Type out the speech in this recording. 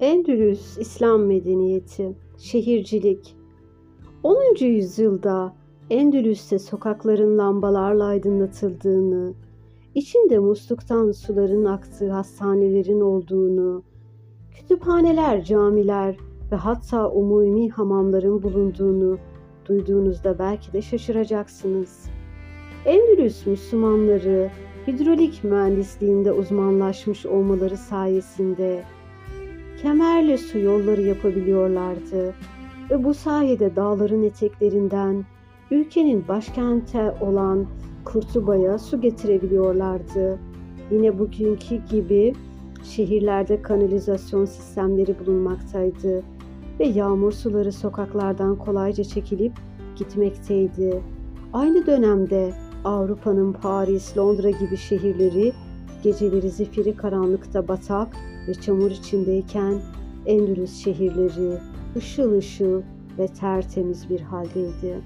Endülüs İslam medeniyeti, şehircilik. 10. yüzyılda Endülüs'te sokakların lambalarla aydınlatıldığını, içinde musluktan suların aktığı hastanelerin olduğunu, kütüphaneler, camiler ve hatta umumi hamamların bulunduğunu duyduğunuzda belki de şaşıracaksınız. Endülüs Müslümanları hidrolik mühendisliğinde uzmanlaşmış olmaları sayesinde kemerle su yolları yapabiliyorlardı ve bu sayede dağların eteklerinden ülkenin başkente olan Kurtuba'ya su getirebiliyorlardı. Yine bugünkü gibi şehirlerde kanalizasyon sistemleri bulunmaktaydı ve yağmur suları sokaklardan kolayca çekilip gitmekteydi. Aynı dönemde Avrupa'nın Paris, Londra gibi şehirleri geceleri zifiri karanlıkta batak ve çamur içindeyken Endülüs şehirleri ışıl ışıl ve tertemiz bir haldeydi.